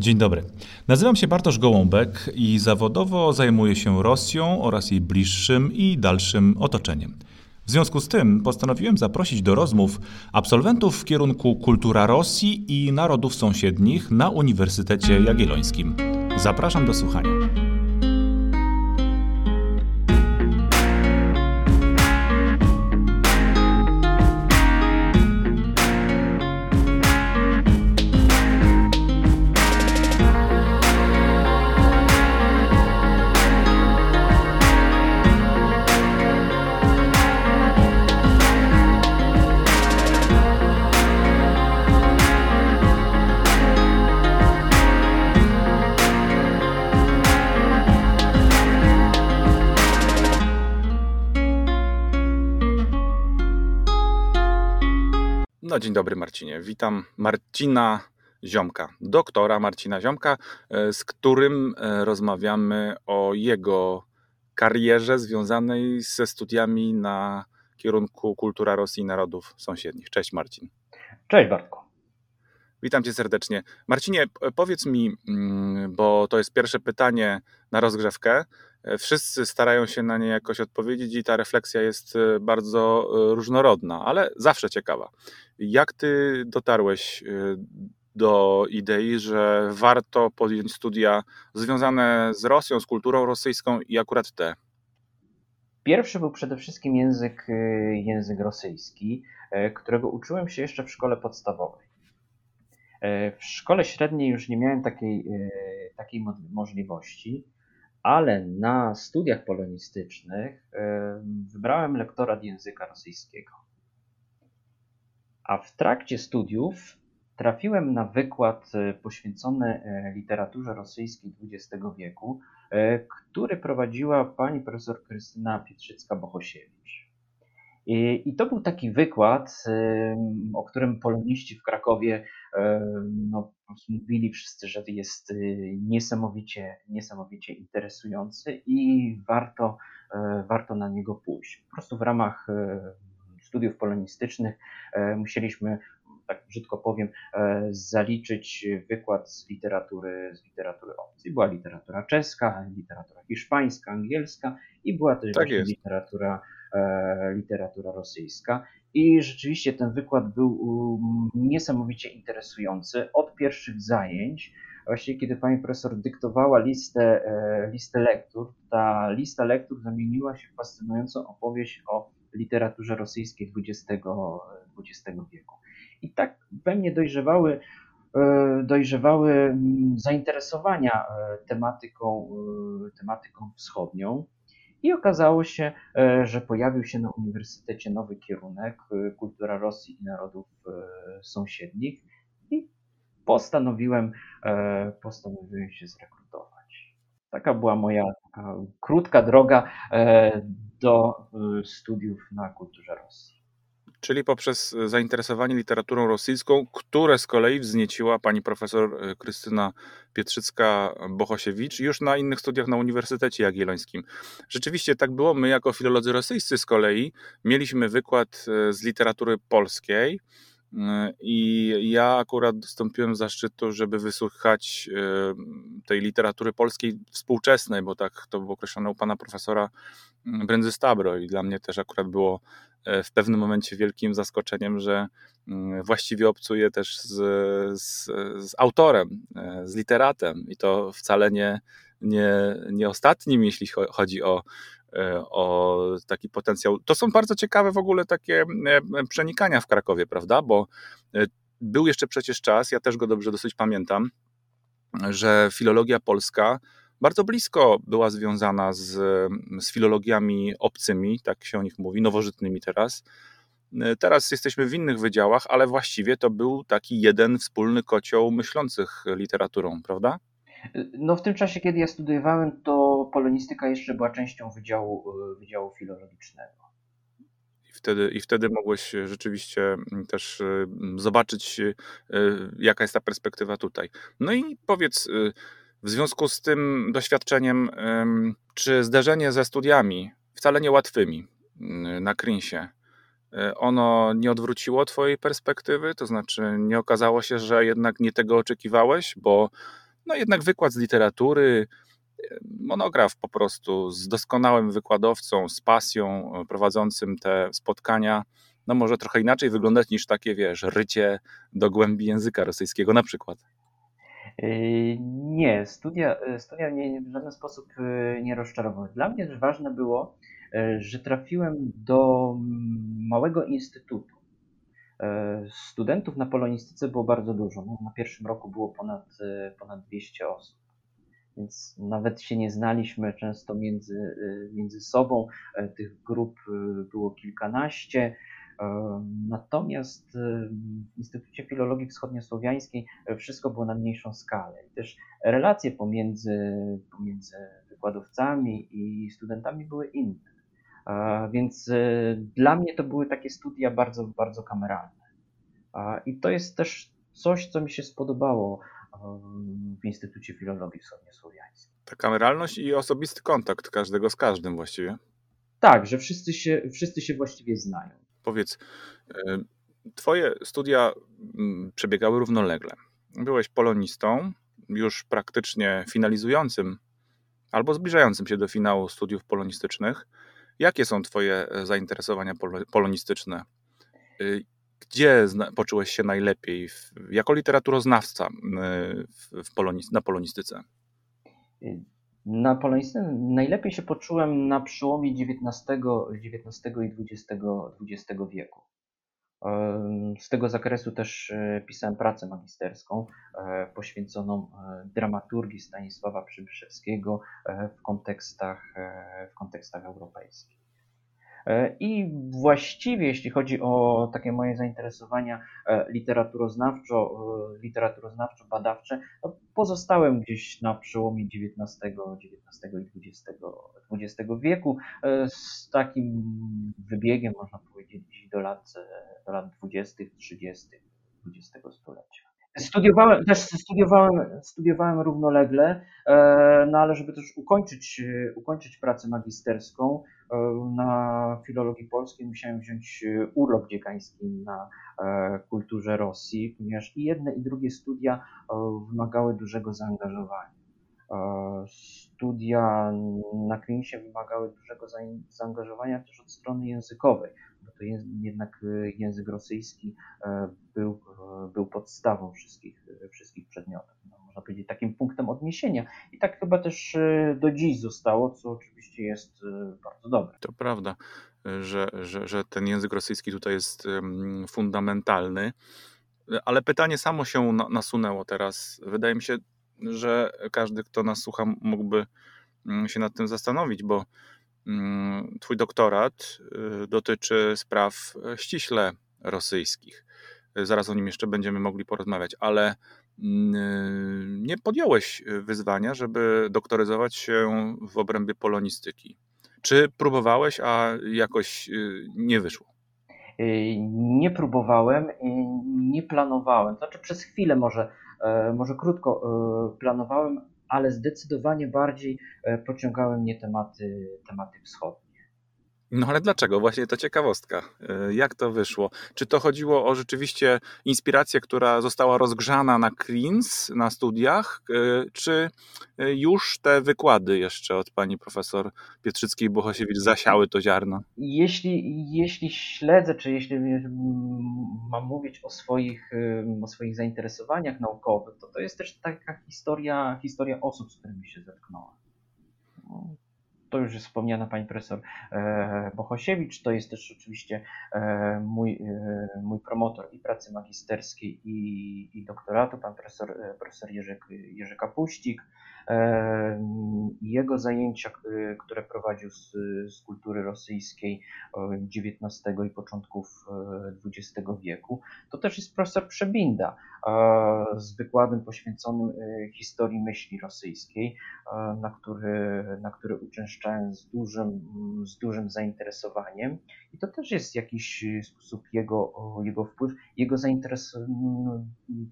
Dzień dobry. Nazywam się Bartosz Gołąbek i zawodowo zajmuję się Rosją oraz jej bliższym i dalszym otoczeniem. W związku z tym postanowiłem zaprosić do rozmów absolwentów w kierunku Kultura Rosji i Narodów Sąsiednich na Uniwersytecie Jagiellońskim. Zapraszam do słuchania. No, dzień dobry Marcinie. Witam Marcina Ziomka, doktora Marcina Ziomka, e, z którym e, rozmawiamy o jego karierze związanej ze studiami na kierunku Kultura Rosji i Narodów Sąsiednich. Cześć Marcin. Cześć Bartku. Witam cię serdecznie. Marcinie, powiedz mi, mm, bo to jest pierwsze pytanie na rozgrzewkę. E, wszyscy starają się na nie jakoś odpowiedzieć i ta refleksja jest e, bardzo e, różnorodna, ale zawsze ciekawa. Jak ty dotarłeś do idei, że warto podjąć studia związane z Rosją, z kulturą rosyjską i akurat te? Pierwszy był przede wszystkim język, język rosyjski, którego uczyłem się jeszcze w szkole podstawowej. W szkole średniej już nie miałem takiej, takiej możliwości, ale na studiach polonistycznych wybrałem lektorat języka rosyjskiego. A w trakcie studiów trafiłem na wykład e, poświęcony e, literaturze rosyjskiej XX wieku, e, który prowadziła pani profesor Krystyna Pietrzycka-Bohosiewicz. I, to był taki wykład, o którym poloniści w Krakowie no, mówili wszyscy, że jest y, niesamowicie, niesamowicie interesujący i warto, e, warto na niego pójść. Po prostu w ramach e, studiów polonistycznych e, musieliśmy tak brzydko powiem, zaliczyć wykład z literatury, z literatury obcej. Była literatura czeska, literatura hiszpańska, angielska i była też tak literatura literatura rosyjska. I rzeczywiście ten wykład był niesamowicie interesujący od pierwszych zajęć. Właściwie, kiedy pani profesor dyktowała listę, e, listę lektur, ta lista lektur zamieniła się w fascynującą opowieść o literaturze rosyjskiej XX, XX wieku. I tak we mnie dojrzewały, e, dojrzewały zainteresowania tematyką, tematyką wschodnią. I okazało się, e, że pojawił się na uniwersytecie nowy kierunek e, kultura Rosji i narodów e, sąsiednich i postanowiłem, postanowiłem się zrekrutować. Taka była moja taka krótka droga do studiów na kulturze Rosji czyli poprzez e, zainteresowanie literaturą rosyjską, które z kolei wznieciła pani profesor e, Krystyna Pietrzycka-Bohosiewicz już na innych studiach na Uniwersytecie Jagiellońskim. Rzeczywiście tak było. My jako filolodzy rosyjscy z kolei mieliśmy wykład e, z literatury polskiej, i ja akurat dostąpiłem zaszczytu, żeby wysłuchać tej literatury polskiej współczesnej, bo tak to było określone u pana profesora Brędzy Stabro i dla mnie też akurat było w pewnym momencie wielkim zaskoczeniem, że mm, właściwie obcuję też z, z, z autorem, e, z literatem i to wcale nie, nie, nie ostatnim, jeśli chodzi o E, o taki potencjał. To są bardzo ciekawe w ogóle takie e, przenikania w Krakowie, prawda? Bo e, był jeszcze przecież czas, ja też go dobrze dosyć pamiętam, że filologia polska bardzo blisko była związana z, z filologiami obcymi, tak się o nich mówi, nowożytnymi teraz. Teraz jesteśmy w innych wydziałach, ale właściwie to był taki jeden wspólny kocioł myślących literaturą, prawda? No w tym czasie, kiedy ja studiowałem, to polonistyka jeszcze była częścią Wydziału, e, wydziału Filologicznego. I wtedy, I wtedy mogłeś rzeczywiście też e, zobaczyć, e, jaka jest ta perspektywa tutaj. No i powiedz, w związku z tym doświadczeniem, czy zderzenie ze studiami, wcale niełatwymi mm, na Krinsie, ono nie odwróciło Twojej perspektywy? To znaczy, nie okazało się, że jednak nie tego oczekiwałeś, bo No jednak wykład z literatury, monograf po prostu z doskonałym wykładowcą, z pasją prowadzącym te spotkania, no może trochę inaczej wyglądać niż takie, wiesz, rycie do głębi języka rosyjskiego na przykład. Yy, nie, studia, studia mnie w żaden sposób yy, nie rozczarowały. Dla mnie też ważne było, yy, że trafiłem do małego instytutu. Studentów na polonistyce było bardzo dużo. No, na pierwszym roku było ponad, ponad 200 osób więc nawet się nie znaliśmy często między, między sobą. Tych grup było kilkanaście. Natomiast w Instytucie Filologii Wschodniosłowiańskiej wszystko było na mniejszą skalę. I też relacje pomiędzy, pomiędzy wykładowcami i studentami były inne. Więc dla mnie to były takie studia bardzo, bardzo kameralne. I to jest też coś, co mi się spodobało w Instytucie Filologii Wschodniosłowiańskiej. Ta kameralność i osobisty kontakt każdego z każdym właściwie. Tak, że wszyscy się, wszyscy się właściwie znają. Powiedz, e, twoje studia mm, przebiegały równolegle. Byłeś polonistą, już praktycznie finalizującym albo zbliżającym się do finału studiów polonistycznych. Jakie są twoje e, zainteresowania polonistyczne? Y, gdzie poczułeś się najlepiej jako literaturoznawca w, na polonistyce? Na polonistyce najlepiej się poczułem na przełomie XIX, XIX i XX, XX wieku. Z tego zakresu też e, pisałem pracę magisterską e, poświęconą e, dramaturgii Stanisława Przybyszewskiego w kontekstach, w kontekstach europejskich. E, I właściwie, jeśli chodzi o takie moje zainteresowania e, literaturoznawczo, e, literaturoznawczo-badawcze, no pozostałem gdzieś na przełomie XIX, XIX i XX, XX wieku z takim wybiegiem, można powiedzieć, do lat, do lat 20., 30. XX stulecia. Studiowałem, też studiowałem, studiowałem równolegle, no ale żeby też ukończyć, ukończyć pracę magisterską, E, na filologii polskiej musiałem wziąć e, urlop dziekański na e, kulturze Rosji, ponieważ i jedne i drugie studia wymagały dużego zaangażowania. Studia na klinicie wymagały dużego zaangażowania też od strony językowej, to jest, jednak język rosyjski był, był podstawą wszystkich, wszystkich przedmiotów można powiedzieć, takim punktem odniesienia. I tak chyba też e, do dziś zostało, co oczywiście jest e, bardzo dobre. To prawda, że, że, że ten język rosyjski tutaj jest fundamentalny. Ale pytanie samo się nasunęło teraz. Wydaje mi się, że każdy, kto nas słucha, mógłby mm, się nad tym zastanowić, bo Twój doktorat y, dotyczy spraw ściśle rosyjskich. Zaraz o nim jeszcze będziemy mogli porozmawiać, ale nie podjąłeś wyzwania, żeby doktoryzować się w obrębie polonistyki. Czy próbowałeś, a jakoś y, nie wyszło? Y, nie próbowałem, nie planowałem. Znaczy przez chwilę może, e, może krótko e, planowałem, ale zdecydowanie bardziej e, pociągały mnie tematy, tematy wschodnie. No ale dlaczego? Właśnie to ciekawostka. E, jak to wyszło? Czy to chodziło o rzeczywiście inspirację, która została rozgrzana na Queens, na studiach, e, czy e, już te wykłady jeszcze od pani profesor Pietrzyckiej-Bohosiewicz zasiały to ziarno? Jeśli, jeśli śledzę, czy jeśli mam mówić o swoich, o swoich zainteresowaniach naukowych, to to jest też taka historia, historia osób, z którymi się zetknąłem to już jest wspomniana pani profesor e, Bohosiewicz, to jest też oczywiście e, mój, e, mój promotor i pracy magisterskiej i, i doktoratu, pan profesor, profesor Jerzy, Jerzy Kapuścik. Jego zajęcia, które prowadził z, z kultury rosyjskiej XIX i początków XX wieku, to też jest profesor Przebinda z wykładem poświęconym historii myśli rosyjskiej, na który, na który uczęszczałem z dużym, z dużym zainteresowaniem. I to też jest jakiś sposób jego, jego wpływ. Jego zainteres...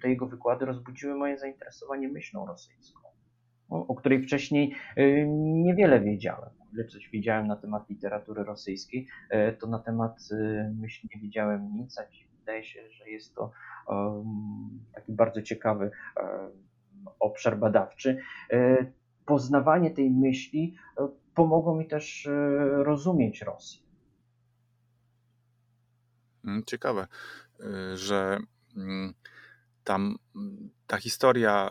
Te jego wykłady rozbudziły moje zainteresowanie myślą rosyjską o której wcześniej y, niewiele wiedziałem. Ile coś wiedziałem na temat literatury rosyjskiej, y, to na temat y, myśli nie wiedziałem nic, a wydaje się, że jest to taki bardzo ciekawy obszar badawczy. Poznawanie tej myśli pomogło mi też rozumieć Rosję. Mm, ciekawe, że mm, tam ta historia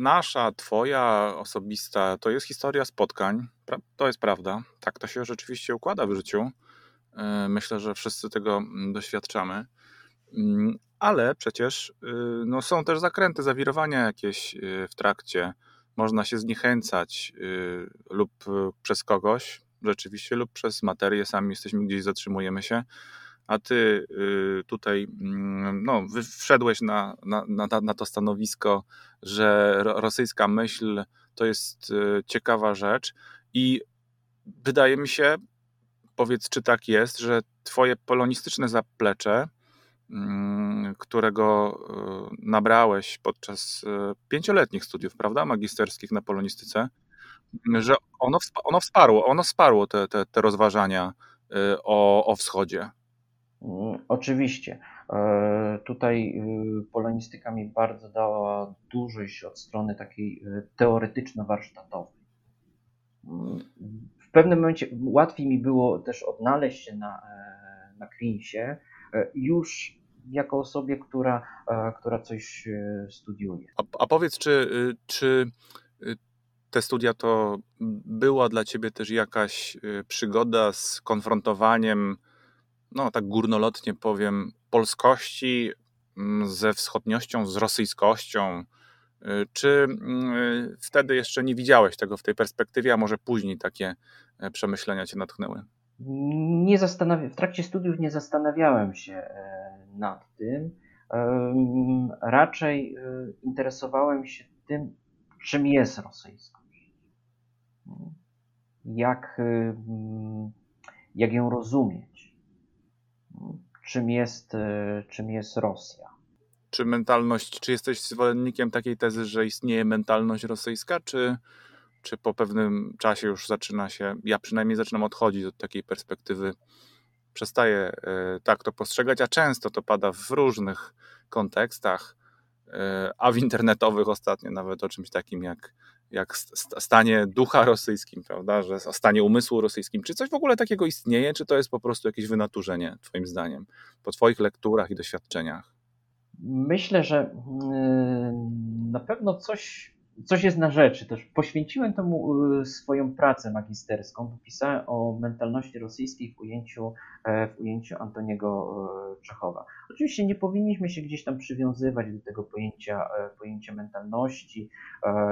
nasza, twoja osobista, to jest historia spotkań. To jest prawda. Tak to się rzeczywiście układa w życiu. E, myślę, że wszyscy tego mm, doświadczamy. Mm, ale przecież y, no, są też zakręty, zawirowania jakieś y, w trakcie. Można się zniechęcać y, lub przez kogoś, rzeczywiście, lub przez materię. Sami jesteśmy gdzieś, zatrzymujemy się a ty tutaj mm, no, wszedłeś na, na, na, na to stanowisko, że rosyjska myśl to jest ciekawa rzecz i wydaje mi się, powiedz czy tak jest, że twoje polonistyczne zaplecze, mm, którego nabrałeś podczas pięcioletnich studiów, prawda, magisterskich na polonistyce, że ono, ono wsparło, ono wsparło te, te, te rozważania o, o wschodzie. Mm, oczywiście. E, tutaj y, polonistyka mi bardzo dała dużość od strony takiej y, teoretyczno-warsztatowej. Mm, w pewnym momencie łatwiej mi było też odnaleźć się na, e, na Klinsie e, już jako osobie, która, która coś studiuje. A, a powiedz, czy, y, czy te studia to była dla ciebie też jakaś przygoda z konfrontowaniem no tak górnolotnie powiem, polskości mm, ze wschodniością, z rosyjskością? Y, czy mm, wtedy jeszcze nie widziałeś tego w tej perspektywie, a może później takie e, przemyślenia cię natchnęły? Nie w trakcie studiów nie zastanawiałem się e, nad tym. Raczej e, interesowałem się tym, czym jest rosyjskość. Jak, jak ją rozumieć czym jest, e, czym jest Rosja. Czy mentalność, czy jesteś zwolennikiem takiej tezy, że istnieje mentalność rosyjska, czy, czy po pewnym czasie już zaczyna się, ja przynajmniej zaczynam odchodzić od takiej perspektywy, przestaję e, tak to postrzegać, a często to pada w różnych kontekstach, e, a w internetowych ostatnio nawet o czymś takim jak jak stanie ducha rosyjskim, prawda, że stanie umysłu rosyjskim. Czy coś w ogóle takiego istnieje, czy to jest po prostu jakieś wynaturzenie, Twoim zdaniem, po Twoich lekturach i doświadczeniach? Myślę, że yy, na pewno coś coś jest na rzeczy. Też poświęciłem temu y, swoją pracę magisterską, pisałem o mentalności rosyjskiej w ujęciu, e, w ujęciu Antoniego e, Czechowa. Oczywiście nie powinniśmy się gdzieś tam przywiązywać do tego pojęcia, e, pojęcia mentalności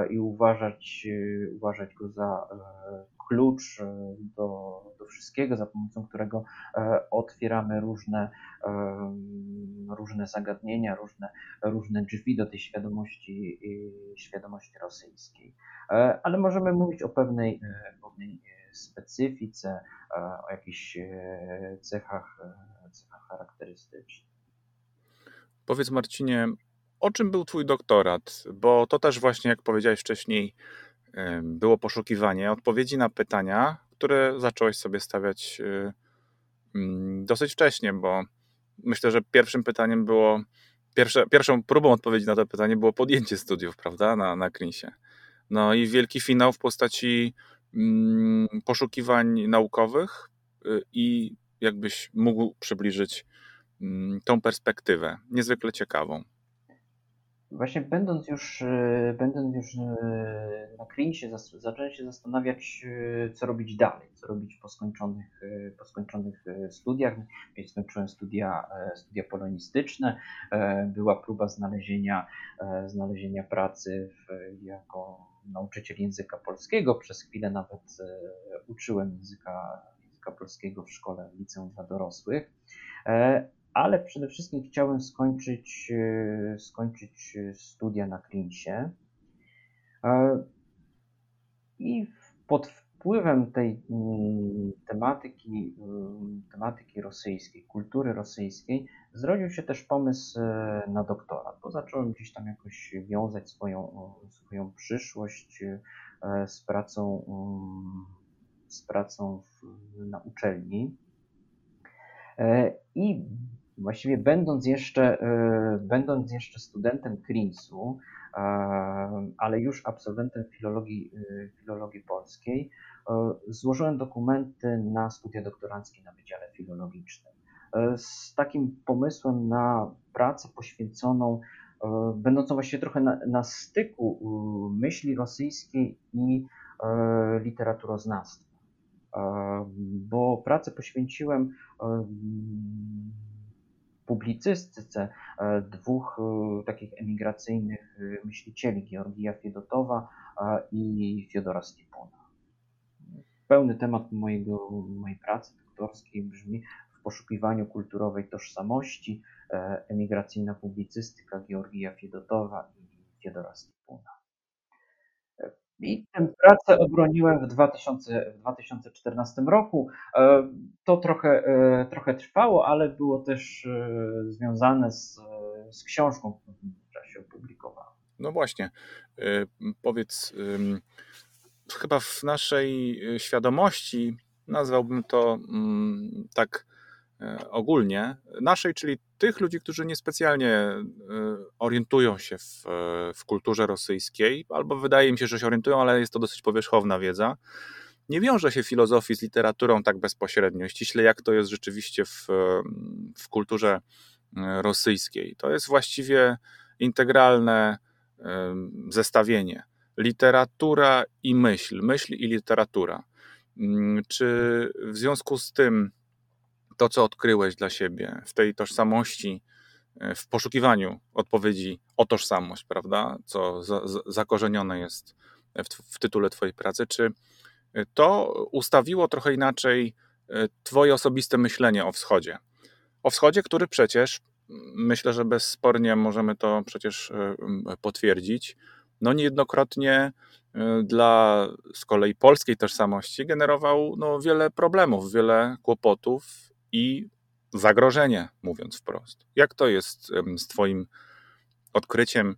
i uważać, uważać go za klucz e, do, do wszystkiego, za pomocą którego e, otwieramy różne, e, różne zagadnienia, różne, różne drzwi do tej świadomości, świadomości rosyjskiej. Ale możemy mówić o pewnej, pewnej specyfice, o jakichś cechach, cechach charakterystycznych. Powiedz Marcinie, o czym był Twój doktorat? Bo to też właśnie, jak powiedziałeś wcześniej, było poszukiwanie odpowiedzi na pytania, które zacząłeś sobie stawiać y, mm, dosyć wcześnie, bo myślę, że pierwszym pytaniem było, pierwsze, pierwszą próbą odpowiedzi na to pytanie było podjęcie studiów, prawda, na, na Klinsie. No i wielki finał w postaci mm, poszukiwań naukowych y, i jakbyś mógł przybliżyć mm, tą perspektywę, niezwykle ciekawą. Właśnie będąc już, e, będąc już e, na kliencie, zacząłem się zastanawiać, e, co robić dalej, co robić po skończonych, po skończonych studiach. Skończyłem studia, studia polonistyczne. Była próba znalezienia, znalezienia pracy w, jako nauczyciel języka polskiego. Przez chwilę nawet uczyłem języka, języka polskiego w szkole w liceum dla dorosłych ale przede wszystkim chciałem skończyć, e, skończyć studia na Klinsie. E, I pod wpływem tej mm, tematyki, mm, tematyki rosyjskiej, kultury rosyjskiej, zrodził się też pomysł e, na doktorat, bo zacząłem gdzieś tam jakoś wiązać swoją, swoją przyszłość z pracą, mm, z pracą w, na uczelni. I właściwie będąc jeszcze, e, będąc jeszcze studentem Krinsu, ale już absolwentem filologii, filologii polskiej, złożyłem dokumenty na studia doktoranckie na Wydziale Filologicznym. Z takim pomysłem na pracę poświęconą, będącą właściwie trochę na, na styku myśli rosyjskiej i literaturoznawstwa bo pracę poświęciłem publicystyce dwóch takich emigracyjnych myślicieli, Georgija Fiedotowa i Fiodora Stipuna. Pełny temat mojego, mojej pracy doktorskiej brzmi w poszukiwaniu kulturowej tożsamości, emigracyjna publicystyka Georgija Fiedotowa i Fiodora Stipuna. I tę pracę obroniłem w, 2000, w 2014 roku. E, to trochę, e, trochę trwało, ale było też e, związane z, z książką, którą w czasie opublikowałem. No właśnie, powiedz, chyba w naszej świadomości nazwałbym to mm, tak ogólnie, naszej, czyli tych ludzi, którzy niespecjalnie e, orientują się w, e, w kulturze rosyjskiej, albo wydaje mi się, że się orientują, ale jest to dosyć powierzchowna wiedza, nie wiąże się filozofii z literaturą tak bezpośrednio, ściśle jak to jest rzeczywiście w, w kulturze e, rosyjskiej. To jest właściwie integralne zestawienie. Literatura i myśl, myśl i literatura. Mm, czy w związku z tym to, co odkryłeś dla siebie w tej tożsamości, e, w poszukiwaniu odpowiedzi o tożsamość, prawda, co za, za, zakorzenione jest w, w tytule Twojej pracy, czy to ustawiło trochę inaczej e, Twoje osobiste myślenie o wschodzie? O wschodzie, który przecież, myślę, że bezspornie możemy to przecież e, potwierdzić, no niejednokrotnie dla z kolei polskiej tożsamości generował no, wiele problemów, wiele kłopotów i zagrożenie, mówiąc wprost. Jak to jest z Twoim odkryciem?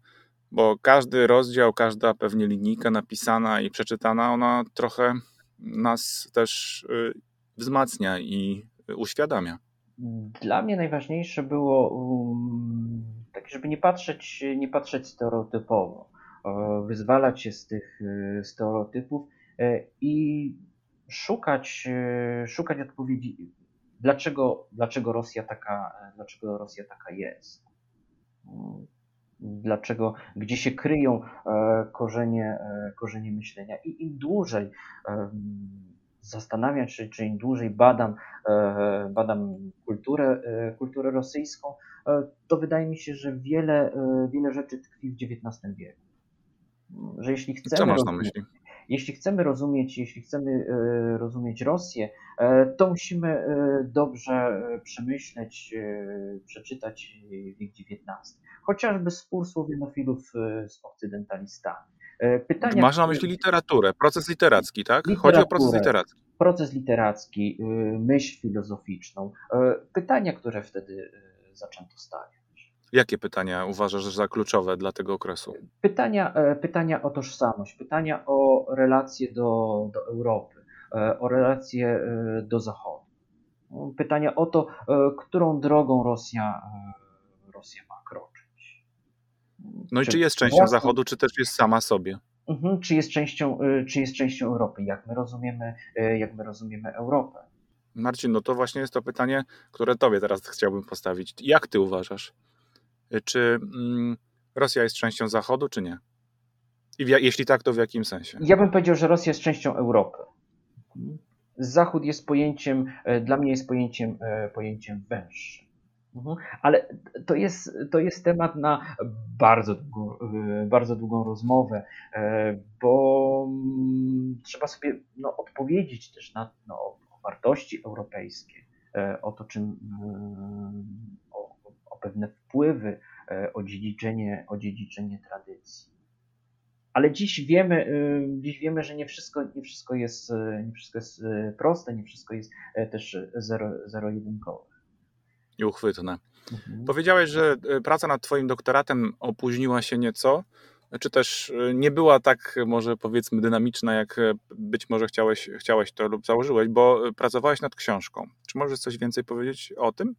Bo każdy rozdział, każda pewnie linijka napisana i przeczytana, ona trochę nas też y, wzmacnia i uświadamia. Dla mnie najważniejsze było um, tak, żeby nie patrzeć, nie patrzeć stereotypowo, wyzwalać się z tych y, stereotypów e, i szukać, y, szukać odpowiedzi dlaczego, dlaczego, Rosja taka, dlaczego Rosja taka jest. Dlaczego, gdzie się kryją e, korzenie, e, korzenie myślenia. I im dłużej zastanawiam się, czy im dłużej badam, e, badam kulturę, kulturę rosyjską, to wydaje mi się, że wiele, wiele rzeczy tkwi w XIX wieku. Że jeśli chcemy. Co masz na myśli? Jeśli chcemy rozumieć, jeśli chcemy e, rozumieć Rosję, e, to musimy e, dobrze przemyśleć, przeczytać wiek XIX. Chociażby spór słowianofilów z okcydentalistami. Pytania, Masz na myśli literaturę, proces literacki, tak? Chodzi o proces literacki. Proces literacki, myśl filozoficzną. Pytania, które wtedy zaczęto stawiać. Jakie pytania uważasz za kluczowe dla tego okresu? Pytania, e, pytania o tożsamość, pytania o relacje do, do Europy, e, o relacje e, do Zachodu. Pytania o to, którą drogą Rosja, Rosja ma kroczyć. No i czy, czy jest częścią własną... Zachodu, czy też jest sama sobie? Mhm, czy, jest częścią, czy jest częścią Europy? Jak my rozumiemy, jak my rozumiemy Europę? Marcin, no to właśnie jest to pytanie, które Tobie teraz chciałbym postawić. Jak Ty uważasz? Czy mm, Rosja jest częścią Zachodu, czy nie? I jeśli tak, to w jakim sensie? Ja bym powiedział, że Rosja jest częścią Europy. Zachód jest pojęciem, e, dla mnie jest pojęciem, e, pojęciem węższym. Mhm. Ale to jest, to jest temat na bardzo długą, e, bardzo długą rozmowę, bo mm, trzeba sobie no, odpowiedzieć też na no, wartości europejskie, o to, czym, pewne wpływy, e, odziedziczenie, odziedziczenie tradycji. Ale dziś wiemy, e, dziś wiemy, że nie wszystko, nie wszystko, jest, e, nie wszystko jest proste, nie wszystko jest też zero-jedynkowe. I uchwytne. Mhm. Powiedziałeś, że praca nad Twoim doktoratem opóźniła się nieco, czy też nie była tak, może powiedzmy, dynamiczna, jak być może chciałeś, chciałeś to lub założyłeś, bo pracowałeś nad książką. Czy możesz coś więcej powiedzieć o tym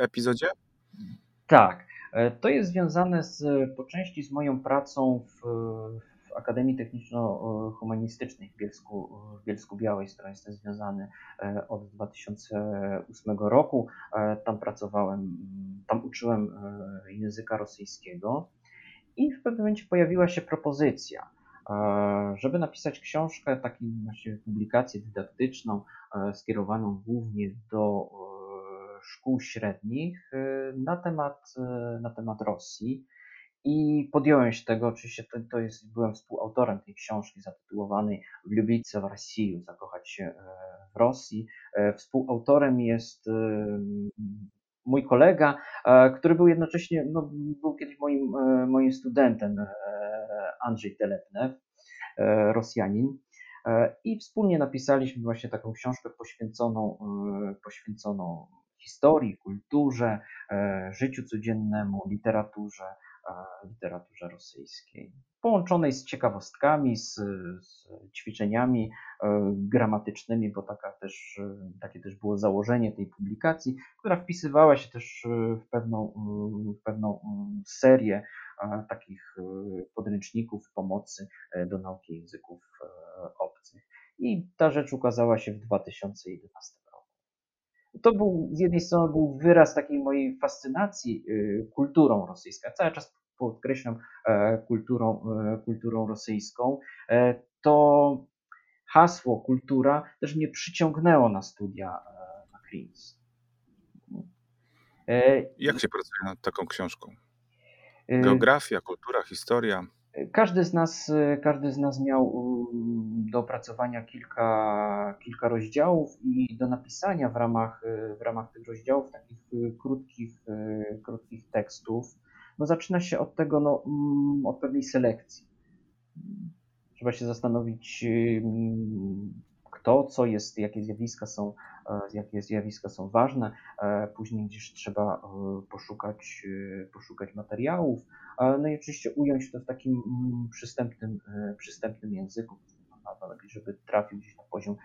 epizodzie? Tak. To jest związane z, po części z moją pracą w, w Akademii Techniczno-Humanistycznej w Bielsku, w Bielsku Białej, z którą jestem związany od 2008 roku. Tam pracowałem, tam uczyłem języka rosyjskiego i w pewnym momencie pojawiła się propozycja, żeby napisać książkę, taką właśnie publikację dydaktyczną, skierowaną głównie do szkół średnich y, na temat, y, na temat Rosji. I podjąłem się tego, oczywiście to, to jest, byłem współautorem tej książki zatytułowanej Lubice y, w Rosji, zakochać się w Rosji. Współautorem jest mój kolega, który był jednocześnie, no, był kiedyś moim, moim studentem, Andrzej Telepnew, Rosjanin. I wspólnie napisaliśmy właśnie taką książkę poświęconą, poświęconą historii, kulturze, życiu codziennemu, literaturze, literaturze rosyjskiej, połączonej z ciekawostkami, z, z ćwiczeniami gramatycznymi, bo taka też, takie też było założenie tej publikacji, która wpisywała się też w pewną, w pewną serię takich podręczników pomocy do nauki języków obcych. I ta rzecz ukazała się w 2011 roku. To był z jednej strony był wyraz takiej mojej fascynacji kulturą rosyjską. Cały czas podkreślam kulturą, kulturą rosyjską. To hasło kultura też mnie przyciągnęło na studia na Queen's. Jak się pracuje nad taką książką? Geografia, kultura, historia. Każdy z nas, każdy z nas miał do opracowania kilka, kilka rozdziałów i do napisania w ramach, w ramach tych rozdziałów takich krótkich, krótkich tekstów. No zaczyna się od tego, no, od pewnej selekcji. Trzeba się zastanowić, kto, co jest, jakie zjawiska są, jakie zjawiska są ważne. Później gdzieś trzeba poszukać, poszukać materiałów, no i oczywiście ująć to w takim przystępnym, przystępnym języku, żeby trafił gdzieś na poziom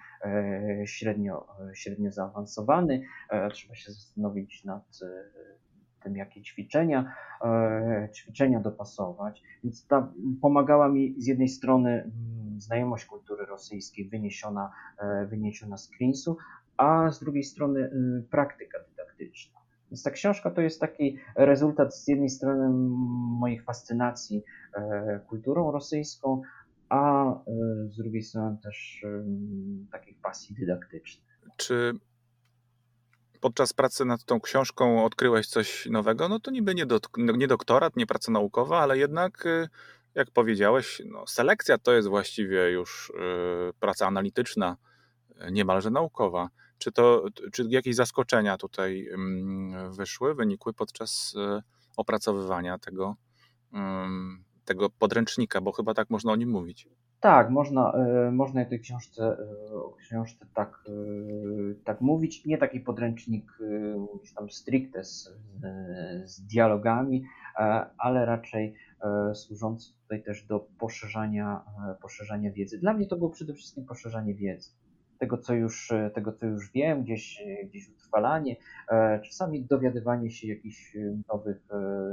średnio, średnio zaawansowany. Trzeba się zastanowić nad tym, jakie ćwiczenia, ćwiczenia dopasować. Więc ta pomagała mi z jednej strony znajomość kultury rosyjskiej wyniesiona, wyniesiona z Queensu, a z drugiej strony praktyka dydaktyczna. Więc ta książka to jest taki rezultat z jednej strony moich fascynacji kulturą rosyjską, a z drugiej strony też takich pasji dydaktycznych. Czy podczas pracy nad tą książką odkryłeś coś nowego? No to niby nie, do, nie doktorat, nie praca naukowa, ale jednak, jak powiedziałeś, no, selekcja to jest właściwie już praca analityczna, niemalże naukowa. Czy, to, czy jakieś zaskoczenia tutaj mm, wyszły, wynikły podczas e, opracowywania tego, tego podręcznika, bo chyba tak można o nim mówić. Tak, można, e, można o tej książce, e, o książce tak, tak mówić. Nie taki podręcznik tam stricte z, z dialogami, ale raczej służący tutaj też do poszerzania, poszerzania wiedzy. Dla mnie to było przede wszystkim poszerzanie wiedzy tego, co już, e, tego, co już wiem, gdzieś, e, gdzieś utrwalanie, e, czasami dowiadywanie się jakichś nowych,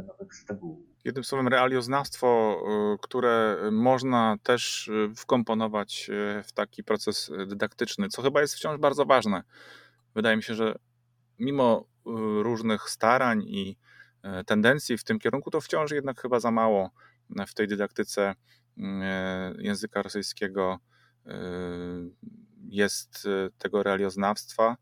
nowych szczegółów. Jednym słowem, realioznawstwo, które można też wkomponować w taki proces dydaktyczny, co chyba jest wciąż bardzo ważne. Wydaje mi się, że mimo różnych starań i tendencji w tym kierunku, to wciąż jednak chyba za mało w tej dydaktyce języka rosyjskiego jest y, tego realioznawstwa,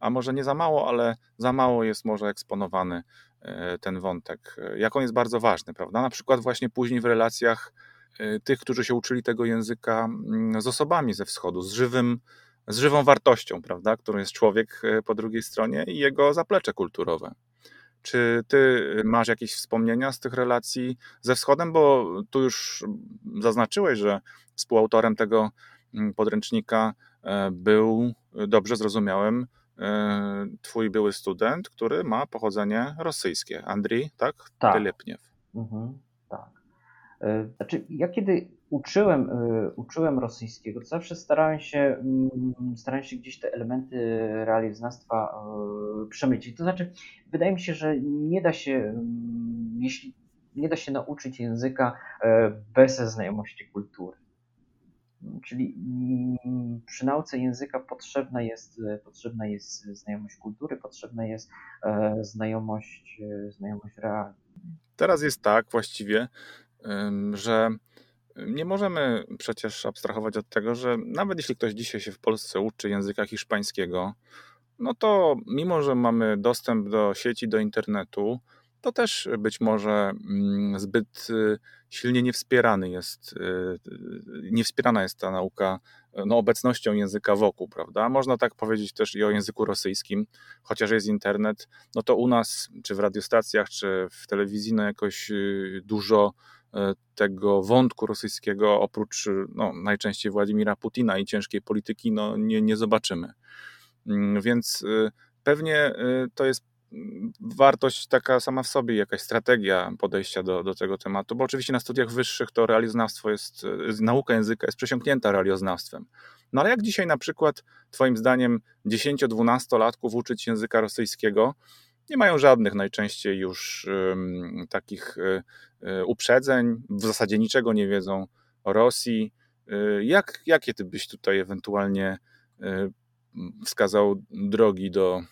a może nie za mało, ale za mało jest może eksponowany y, ten wątek. Jak on jest bardzo ważny, prawda? Na przykład właśnie później w relacjach y, tych, którzy się uczyli tego języka mm, z osobami ze wschodu, z żywym, z żywą wartością, prawda, którą jest człowiek po drugiej stronie i jego zaplecze kulturowe. Czy ty masz jakieś wspomnienia z tych relacji ze wschodem, bo tu już zaznaczyłeś, że współautorem tego mm, podręcznika był, dobrze zrozumiałem, e, twój były student, który ma pochodzenie rosyjskie. Andrii, tak? Tak. Tylepniew. Mhm, tak. E, znaczy, ja kiedy uczyłem, uczyłem rosyjskiego, to zawsze starałem się, mm, starałem się gdzieś te elementy realioznawstwa przemycić. To znaczy, wydaje mi się, że nie da się, jeśli nie da się nauczyć języka e, bez znajomości kultury. Czyli mm, przy nauce języka potrzebna jest, potrzebna jest znajomość kultury, potrzebna jest e, znajomość, znajomość realizmu. Teraz jest tak właściwie, że nie możemy przecież abstrahować od tego, że nawet jeśli ktoś dzisiaj się w Polsce uczy języka hiszpańskiego, no to mimo, że mamy dostęp do sieci, do internetu, to też być może mm, zbyt y, silnie niewspierany jest, y, niewspierana jest ta nauka no, obecnością języka wokół, prawda? Można tak powiedzieć też i o języku rosyjskim, chociaż jest internet, no to u nas, czy w radiostacjach, czy w telewizji, no jakoś y, dużo tego wątku rosyjskiego, oprócz no, najczęściej Władimira Putina i ciężkiej polityki, no, nie, nie zobaczymy. Mm, więc pewnie to jest wartość taka sama w sobie, jakaś strategia podejścia do, do tego tematu, bo oczywiście na studiach wyższych to realiznawstwo jest, nauka języka jest przesiąknięta realiznawstwem. No ale jak dzisiaj na przykład, Twoim zdaniem, 10-12-latków uczyć języka rosyjskiego, nie mają żadnych najczęściej już um, takich um, uprzedzeń, w zasadzie niczego nie wiedzą o Rosji. Jak, jakie ty byś tutaj ewentualnie wskazał drogi do,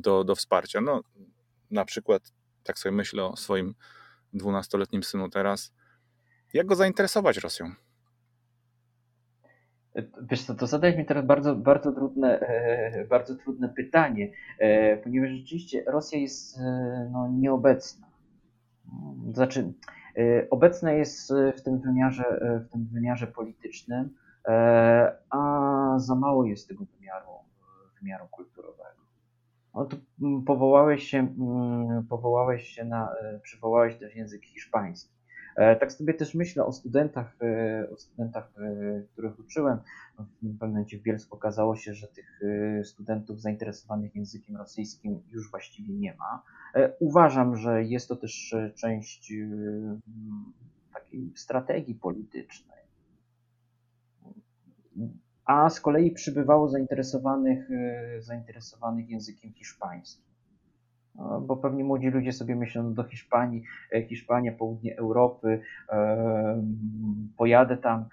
do, do wsparcia. No, na przykład, tak sobie myślę o swoim dwunastoletnim synu teraz, jak go zainteresować Rosją? Wiesz co, to zadałeś mi teraz bardzo, bardzo, trudne, e, bardzo trudne pytanie, e, ponieważ rzeczywiście Rosja jest e, no, nieobecna. Znaczy, obecna jest w tym wymiarze, w tym wymiarze politycznym, a za mało jest tego wymiaru wymiaru kulturowego. No mm, powołałeś się, mm, powołałeś się na, e, przywołałeś też język hiszpański. E, tak sobie też myślę o studentach, e, o studentach, których uczyłem. W pewnym momencie w Bielsku okazało się, że tych studentów zainteresowanych językiem rosyjskim już właściwie nie ma. Uważam, że jest to też część takiej strategii politycznej a z kolei przybywało zainteresowanych, e, zainteresowanych językiem hiszpańskim. No, bo pewnie młodzi ludzie sobie myślą no do Hiszpanii, e, Hiszpania, południe Europy, e, pojadę tam.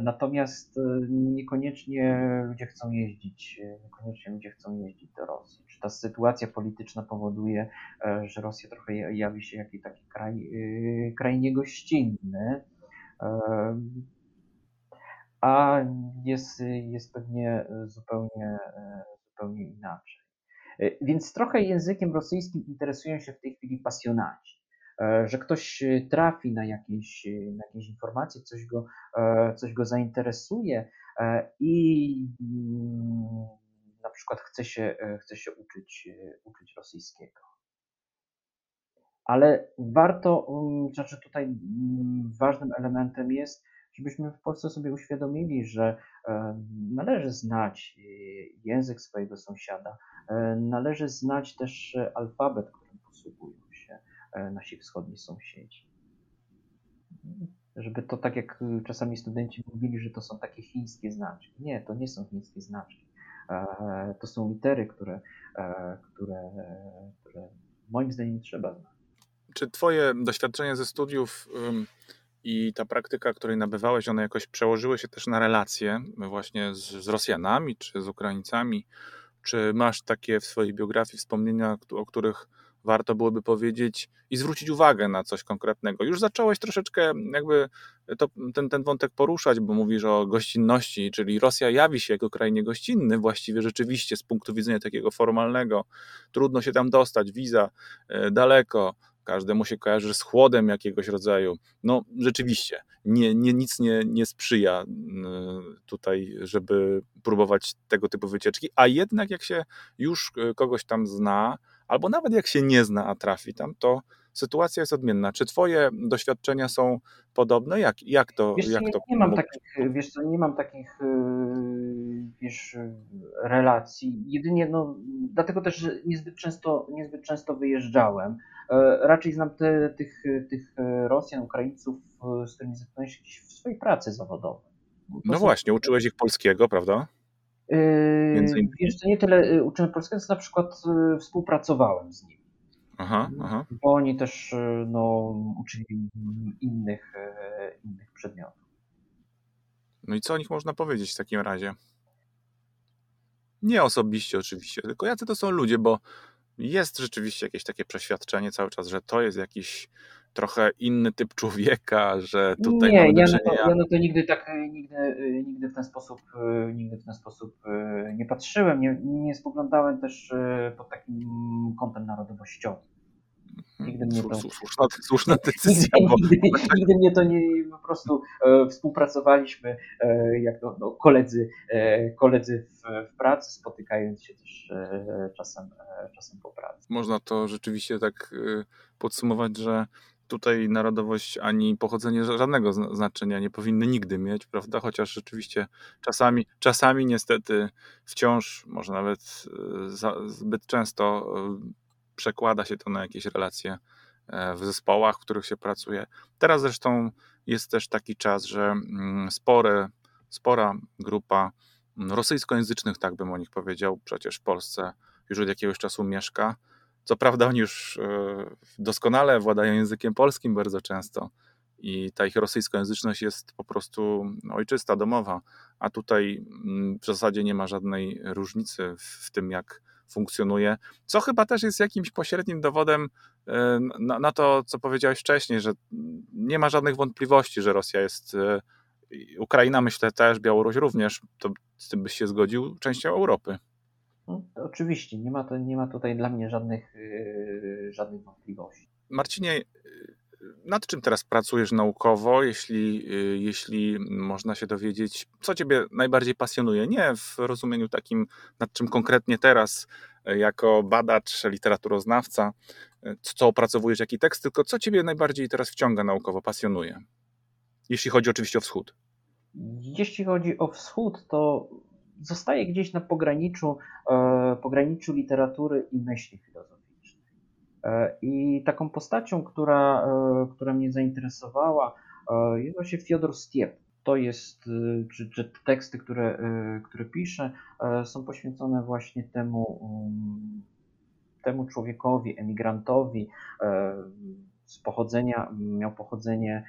Natomiast niekoniecznie ludzie chcą jeździć, niekoniecznie ludzie chcą jeździć do Rosji. Czy ta sytuacja polityczna powoduje, że Rosja trochę jawi się jako taki kraj, kraj niegościnny a jest, jest pewnie zupełnie, zupełnie inaczej. Więc trochę językiem rosyjskim interesują się w tej chwili pasjonaci. Że ktoś trafi na jakieś, na jakieś informacje, coś go, coś go zainteresuje i mm, na przykład chce się, chce się uczyć, uczyć rosyjskiego. Ale warto, mm, znaczy tutaj mm, ważnym elementem jest, żebyśmy w Polsce sobie uświadomili, że e, należy znać e, język swojego sąsiada, e, należy znać też alfabet, którym posługują się nasi wschodni sąsiedzi. Żeby to tak jak czasami studenci mówili, że to są takie chińskie znaczki. Nie, to nie są chińskie znaczki. To są litery, które, które, które moim zdaniem trzeba znać. Czy Twoje doświadczenie ze studiów i ta praktyka, której nabywałeś, one jakoś przełożyły się też na relacje właśnie z, z Rosjanami czy z Ukraińcami? Czy masz takie w swojej biografii wspomnienia, o których warto byłoby powiedzieć i zwrócić uwagę na coś konkretnego. Już zacząłeś troszeczkę jakby to, ten, ten wątek poruszać, bo mówisz o gościnności, czyli Rosja jawi się jako kraj niegościnny, właściwie rzeczywiście z punktu widzenia takiego formalnego. Trudno się tam dostać, wiza e, daleko, każdemu się kojarzy z chłodem jakiegoś rodzaju. No rzeczywiście, nie, nie, nic nie, nie sprzyja tutaj, żeby próbować tego typu wycieczki, a jednak jak się już e, kogoś tam zna, albo nawet jak się nie zna, a trafi tam, to sytuacja jest odmienna. Czy twoje doświadczenia są podobne? Jak, jak to, wiesz, jak nie, to nie mam takich, wiesz co, nie mam takich yy, wiesz, relacji. Jedynie no, dlatego też, niezbyt często, niezbyt często wyjeżdżałem. E, raczej znam te, tych, tych Rosjan, Ukraińców, z którymi zetknąłem się w swojej pracy zawodowej. No, właśnie, uczyłeś ich polskiego, prawda? Yy, wiesz, to nie tyle uczyłem polskiego, co na przykład współpracowałem z nimi. Aha, aha. bo oni też no, uczyli innych, innych przedmiotów. No i co o nich można powiedzieć w takim razie? Nie osobiście oczywiście, tylko jacy to są ludzie, bo jest rzeczywiście jakieś takie przeświadczenie cały czas, że to jest jakiś trochę inny typ człowieka, że tutaj nie, ja na, to, ja na to nigdy tak nigdy, nigdy w ten sposób nigdy w ten sposób nie patrzyłem, nie, nie spoglądałem też pod takim kątem narodowościowym. Nigdy mnie to... Słuszna, słuszna decyzja. Nigdy, bo... nigdy, nigdy, mnie to nie, po prostu e, współpracowaliśmy e, jak no, koledzy, e, koledzy w, w, pracy, spotykając się też e, czasem, e, czasem po pracy. Można to rzeczywiście tak e, podsumować, że tutaj narodowość ani pochodzenie żadnego znaczenia nie powinny nigdy mieć, prawda? Chociaż rzeczywiście czasami, czasami niestety wciąż, może nawet zbyt często przekłada się to na jakieś relacje e, w zespołach, w których się pracuje. Teraz zresztą jest też taki czas, że mm, spore, spora grupa mm, rosyjskojęzycznych, tak bym o nich powiedział, przecież w Polsce już od jakiegoś czasu mieszka. Co prawda oni już e, doskonale władają językiem polskim bardzo często i ta ich rosyjskojęzyczność jest po prostu ojczysta, domowa, a tutaj mm, w zasadzie nie ma żadnej różnicy w tym, jak funkcjonuje, co chyba też jest jakimś pośrednim dowodem e, na, na to, co powiedziałeś wcześniej, że nie ma żadnych wątpliwości, że Rosja jest, e, Ukraina myślę też, Białoruś również, to z tym byś się zgodził, częścią Europy. No, oczywiście, nie ma, to, nie ma tutaj dla mnie żadnych, yy, żadnych wątpliwości. Marcinie, nad czym teraz pracujesz naukowo, jeśli, y, jeśli można się dowiedzieć, co Ciebie najbardziej pasjonuje? Nie w rozumieniu takim, nad czym konkretnie teraz, y, jako badacz, literaturoznawca, y, co opracowujesz, jaki tekst, tylko co Ciebie najbardziej teraz wciąga naukowo, pasjonuje? Jeśli chodzi oczywiście o wschód. Jeśli chodzi o wschód, to zostaje gdzieś na pograniczu, e, pograniczu literatury i myśli filozoficznej. E, I taką postacią, która, e, która mnie zainteresowała, e, jest właśnie Fiodor Stiep. To jest, czy, czy teksty, które, które pisze, są poświęcone właśnie temu, mm, temu człowiekowi, emigrantowi z pochodzenia, miał pochodzenie,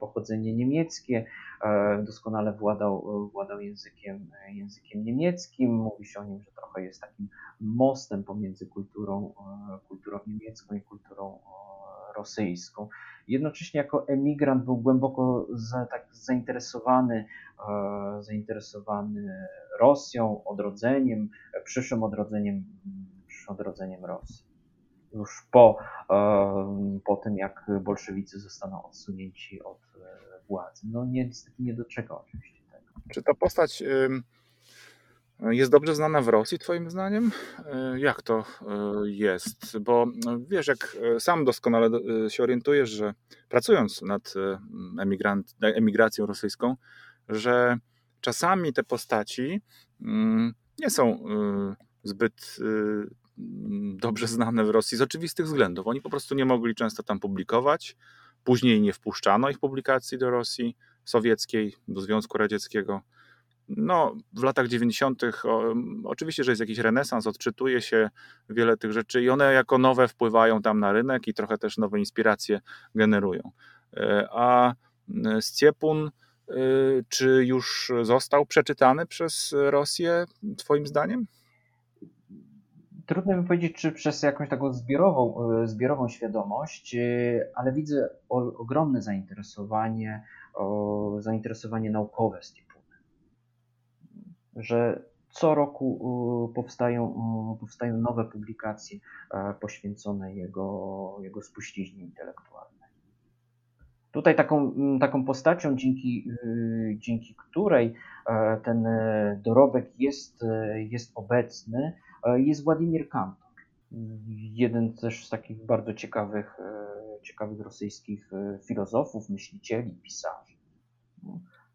pochodzenie niemieckie, doskonale władał, władał językiem, językiem niemieckim. Mówi się o nim, że trochę jest takim mostem pomiędzy kulturą, kulturą niemiecką i kulturą rosyjską. Jednocześnie jako emigrant był głęboko za, tak zainteresowany, zainteresowany Rosją, odrodzeniem, przyszłym odrodzeniem, przyszłym odrodzeniem Rosji. Już po, po tym, jak bolszewicy zostaną odsunięci od e, władzy. No niestety nie doczekał oczywiście tego. Czy ta postać jest dobrze znana w Rosji, Twoim zdaniem? E, jak to e, jest? Bo no, wiesz, jak sam doskonale się orientujesz, że pracując nad emigrant, emigracją rosyjską, że czasami te postaci mm, nie są zbyt dobrze znane w Rosji z oczywistych względów. Oni po prostu nie mogli często tam publikować. Później nie wpuszczano ich publikacji do Rosji sowieckiej, do Związku Radzieckiego no, w latach 90. O, oczywiście, że jest jakiś renesans, odczytuje się wiele tych rzeczy i one jako nowe wpływają tam na rynek i trochę też nowe inspiracje generują. E, a Sciepun, e, czy już został przeczytany przez Rosję, Twoim zdaniem? Trudno mi powiedzieć, czy przez jakąś taką zbiorową, e, zbiorową świadomość, ale widzę ogromne zainteresowanie, zainteresowanie naukowe Stiepuna że co roku powstają, powstają nowe publikacje e, poświęcone jego, jego spuściźnie intelektualnej. Tutaj taką, taką postacią, dzięki, dzięki której e, ten e, dorobek jest, jest obecny, jest Władimir Kantor. Jeden też z takich bardzo ciekawych, ciekawych rosyjskich filozofów, myślicieli, pisarzy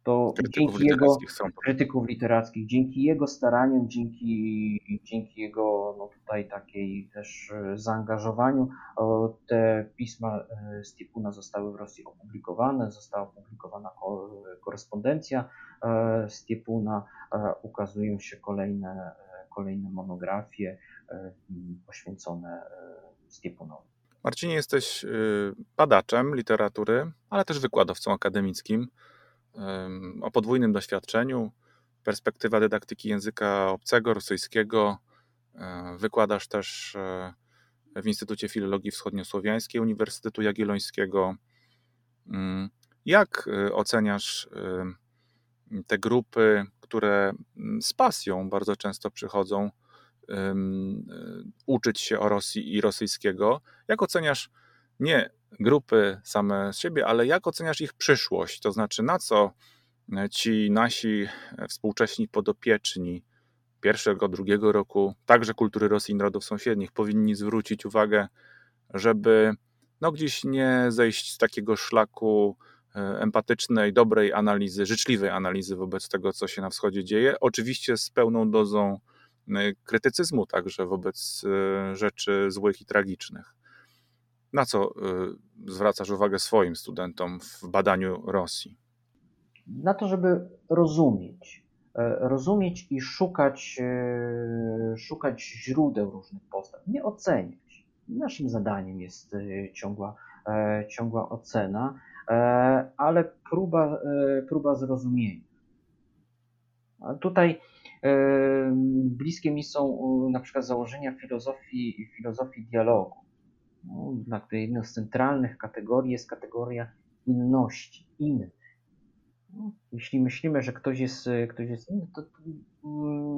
to dzięki jego krytyków literackich, dzięki jego staraniom, dzięki, dzięki jego no tutaj takiej też e, zaangażowaniu, te pisma e, Stipuna zostały w Rosji opublikowane, została opublikowana korespondencja e, Stipuna, ukazują się kolejne, kolejne monografie poświęcone Stiepunowi. Marcinie, jesteś badaczem literatury, ale też wykładowcą akademickim o podwójnym doświadczeniu. Perspektywa dydaktyki języka obcego, rosyjskiego. Wykładasz też w Instytucie Filologii Wschodniosłowiańskiej Uniwersytetu Jagiellońskiego. Jak y, oceniasz y, te grupy, które mm, z pasją bardzo często przychodzą y, uczyć się o Rosji i rosyjskiego? Jak oceniasz nie grupy same z siebie, ale jak oceniasz ich przyszłość? To znaczy, na co ci nasi współcześni podopieczni pierwszego, drugiego roku, także kultury Rosji i narodów sąsiednich, powinni zwrócić uwagę, żeby no gdzieś nie zejść z takiego szlaku empatycznej, dobrej analizy, życzliwej analizy wobec tego, co się na wschodzie dzieje. Oczywiście z pełną dozą e, krytycyzmu także wobec e, rzeczy złych i tragicznych. Na co zwracasz uwagę swoim studentom w badaniu Rosji? Na to, żeby rozumieć, rozumieć i szukać, szukać źródeł różnych postaw, nie oceniać. Naszym zadaniem jest ciągła, ciągła ocena, ale próba, próba zrozumienia. Tutaj bliskie mi są na przykład założenia filozofii, filozofii dialogu, no, jedną z centralnych kategorii jest kategoria inności, inny. No, jeśli myślimy, że ktoś jest, ktoś jest inny, to, to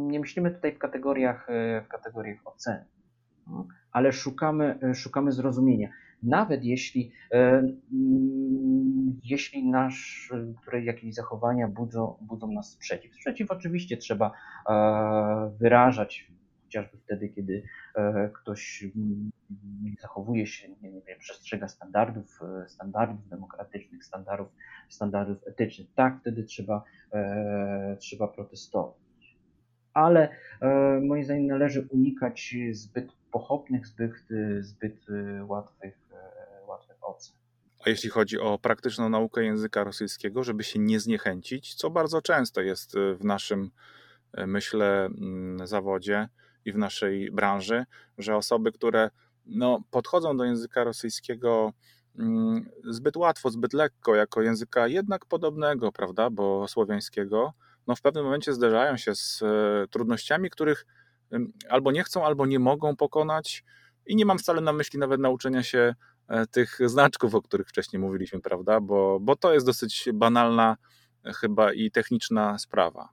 nie myślimy tutaj w kategoriach, w kategoriach oceny, no, ale szukamy, szukamy zrozumienia. Nawet jeśli, e, jeśli nasz, które jakieś zachowania budzą, budzą nas sprzeciw. Sprzeciw oczywiście trzeba e, wyrażać, chociażby wtedy, kiedy e, ktoś zachowuje się, nie, nie wiem, przestrzega standardów, standardów demokratycznych, standardów, standardów etycznych. Tak, wtedy trzeba, trzeba protestować. Ale moim zdaniem należy unikać zbyt pochopnych, zbyt, zbyt łatwych, A jeśli chodzi o praktyczną naukę języka rosyjskiego, żeby się nie zniechęcić, co bardzo często jest w naszym, myślę, mm, zawodzie i w naszej branży, że osoby, które no, podchodzą do języka rosyjskiego mm, zbyt łatwo, zbyt lekko, jako języka jednak podobnego, prawda, bo słowiańskiego, no w pewnym momencie zderzają się z e, trudnościami, których albo nie chcą, albo nie mogą pokonać. I nie mam wcale na myśli nawet nauczenia się tych znaczków, o których wcześniej mówiliśmy, prawda, bo, bo to jest dosyć banalna e, chyba i techniczna sprawa.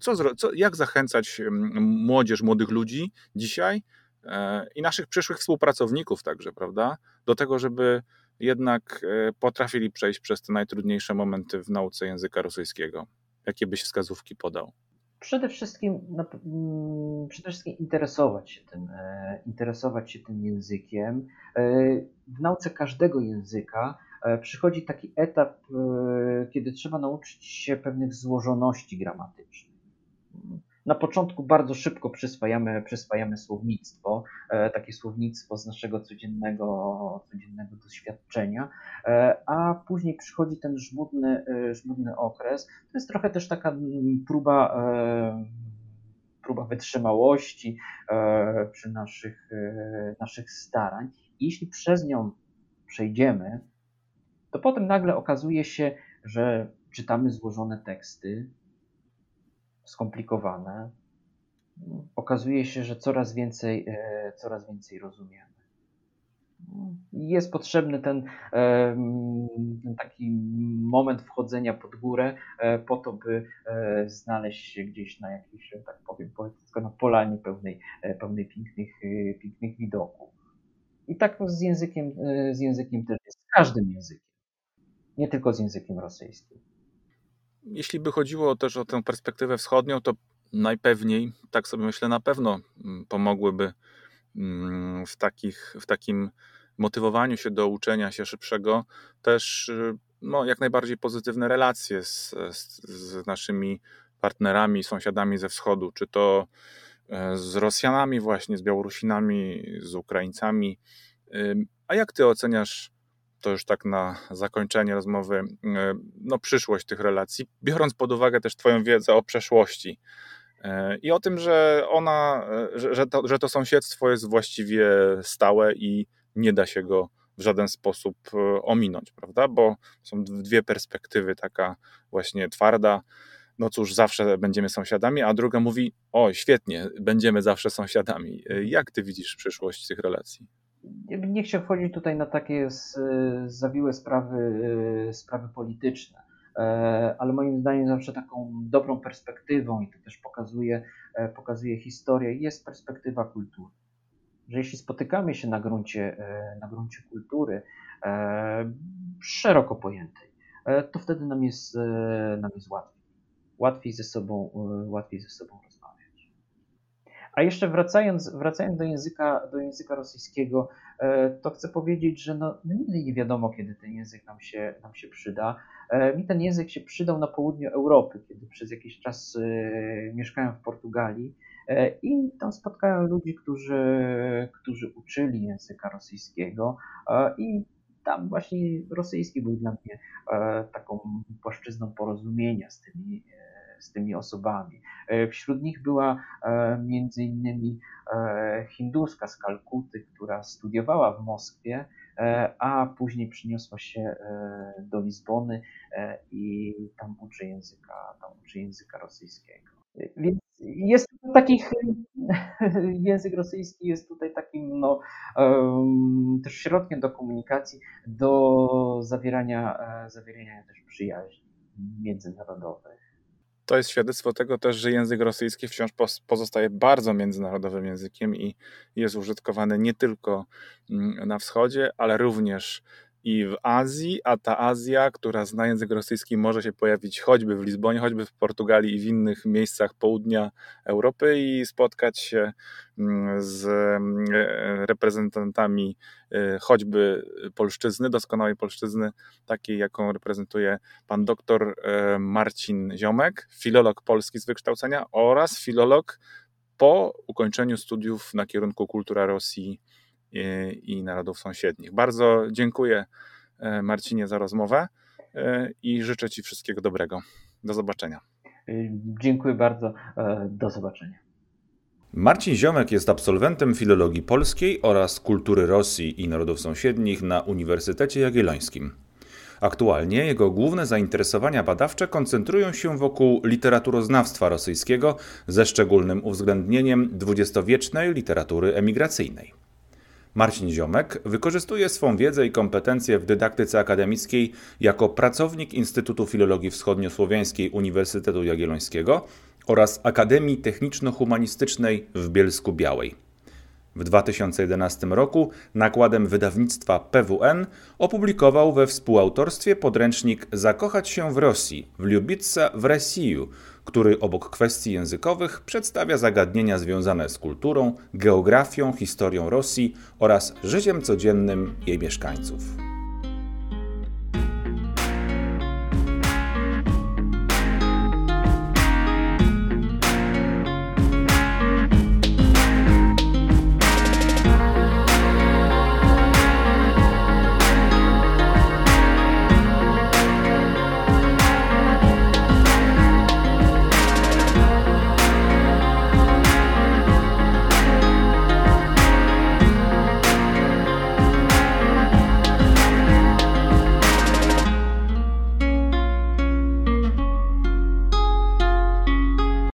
Co, co, jak zachęcać młodzież, młodych ludzi dzisiaj E, i naszych przyszłych współpracowników także, prawda? Do tego, żeby jednak e, potrafili przejść przez te najtrudniejsze momenty w nauce języka rosyjskiego. Jakie byś wskazówki podał? Przede wszystkim, mm, przede wszystkim interesować się tym, e, interesować się tym językiem. W nauce każdego języka przychodzi taki etap, kiedy trzeba nauczyć się pewnych złożoności gramatycznych na początku bardzo szybko przyswajamy, przyswajamy słownictwo, e, takie słownictwo z naszego codziennego, codziennego doświadczenia, e, a później przychodzi ten żmudny, e, żmudny okres. To jest trochę też taka mm, próba próba wytrzymałości przy naszych, naszych starań. I jeśli przez nią przejdziemy, to potem nagle okazuje się, że czytamy złożone teksty, skomplikowane, okazuje się, że coraz więcej, e, coraz więcej rozumiemy. Jest potrzebny ten, ten, taki moment wchodzenia pod górę e, po to, by e, znaleźć się gdzieś na jakiejś, tak powiem, na polanie pełnej, pełnej pięknych, pięknych widoków. I tak z językiem, z językiem też jest, z każdym językiem, nie tylko z językiem rosyjskim. Jeśli by chodziło też o tę perspektywę wschodnią, to najpewniej, tak sobie myślę, na pewno mm, pomogłyby mm, w, takich, w takim motywowaniu się do uczenia się szybszego też y, no, jak najbardziej pozytywne relacje z, z, z naszymi partnerami, sąsiadami ze wschodu, czy to e, z Rosjanami właśnie, z Białorusinami, z Ukraińcami. A jak ty oceniasz to już tak na zakończenie rozmowy, e, no przyszłość tych relacji, biorąc pod uwagę też Twoją wiedzę o przeszłości E, I o tym, że ona, e, że, to, że to sąsiedztwo jest właściwie stałe i nie da się go w żaden sposób ominąć, prawda? Bo są dwie perspektywy, taka właśnie twarda, no cóż, zawsze będziemy sąsiadami, a druga mówi, o świetnie, będziemy zawsze sąsiadami. Jak ty widzisz przyszłość tych relacji? Nie chcę wchodzić tutaj na takie zawiłe sprawy, sprawy polityczne E, ale moim zdaniem zawsze taką dobrą perspektywą i to też pokazuje, e, pokazuje historię, jest perspektywa kultury. Że jeśli spotykamy się na gruncie, e, na gruncie kultury szeroko pojętej, to wtedy nam jest, nam jest łatwiej. Łatwiej ze sobą, łatwiej ze sobą rozmawiać. A jeszcze wracając, wracając do, języka, do języka rosyjskiego, to chcę powiedzieć, że no, no nigdy nie wiadomo, kiedy ten język nam się, nam się przyda. E, mi ten język się przydał na południu Europy, kiedy przez jakiś czas e, mieszkałem w Portugalii e, i tam spotkałem ludzi, którzy, którzy uczyli języka rosyjskiego i tam właśnie rosyjski był dla mnie taką płaszczyzną porozumienia z tymi, z tymi osobami. Wśród nich była między innymi hinduska z Kalkuty, która studiowała w Moskwie E, a później przyniosła się e, do Lizbony e, i tam uczy języka, tam uczy języka rosyjskiego. Więc jest takich, język rosyjski jest tutaj takim no, też środkiem do komunikacji, do zawierania, zawierania też przyjaźni międzynarodowych. To jest świadectwo tego też, że język rosyjski wciąż pozostaje bardzo międzynarodowym językiem i jest użytkowany nie tylko mm, na wschodzie, ale również i w Azji, a ta Azja, która zna język rosyjski, może się pojawić choćby w Lizbonie, choćby w Portugalii i w innych miejscach południa Europy i spotkać się mm, z mm, reprezentantami e, choćby polszczyzny, doskonałej polszczyzny, takiej jaką reprezentuje pan doktor e, Marcin Ziomek, filolog polski z wykształcenia oraz filolog po ukończeniu studiów na kierunku kultura Rosji i narodów sąsiednich. Bardzo dziękuję e, Marcinie za rozmowę e, i życzę Ci wszystkiego dobrego. Do zobaczenia. Dziękuję bardzo. E, do zobaczenia. Marcin Ziomek jest absolwentem filologii polskiej oraz kultury Rosji i narodów sąsiednich na Uniwersytecie Jagiellońskim. Aktualnie jego główne zainteresowania badawcze koncentrują się wokół literaturoznawstwa rosyjskiego ze szczególnym uwzględnieniem dwudziestowiecznej literatury emigracyjnej. Marcin Ziomek wykorzystuje swą wiedzę i kompetencje w dydaktyce akademickiej jako pracownik Instytutu Filologii Wschodniosłowiańskiej Uniwersytetu Jagiellońskiego oraz Akademii Techniczno-Humanistycznej w Bielsku Białej. W 2011 roku nakładem wydawnictwa PWN opublikował we współautorstwie podręcznik Zakochać się w Rosji, w Lubica w Rosiju, który obok kwestii językowych przedstawia zagadnienia związane z kulturą, geografią, historią Rosji oraz życiem codziennym jej mieszkańców.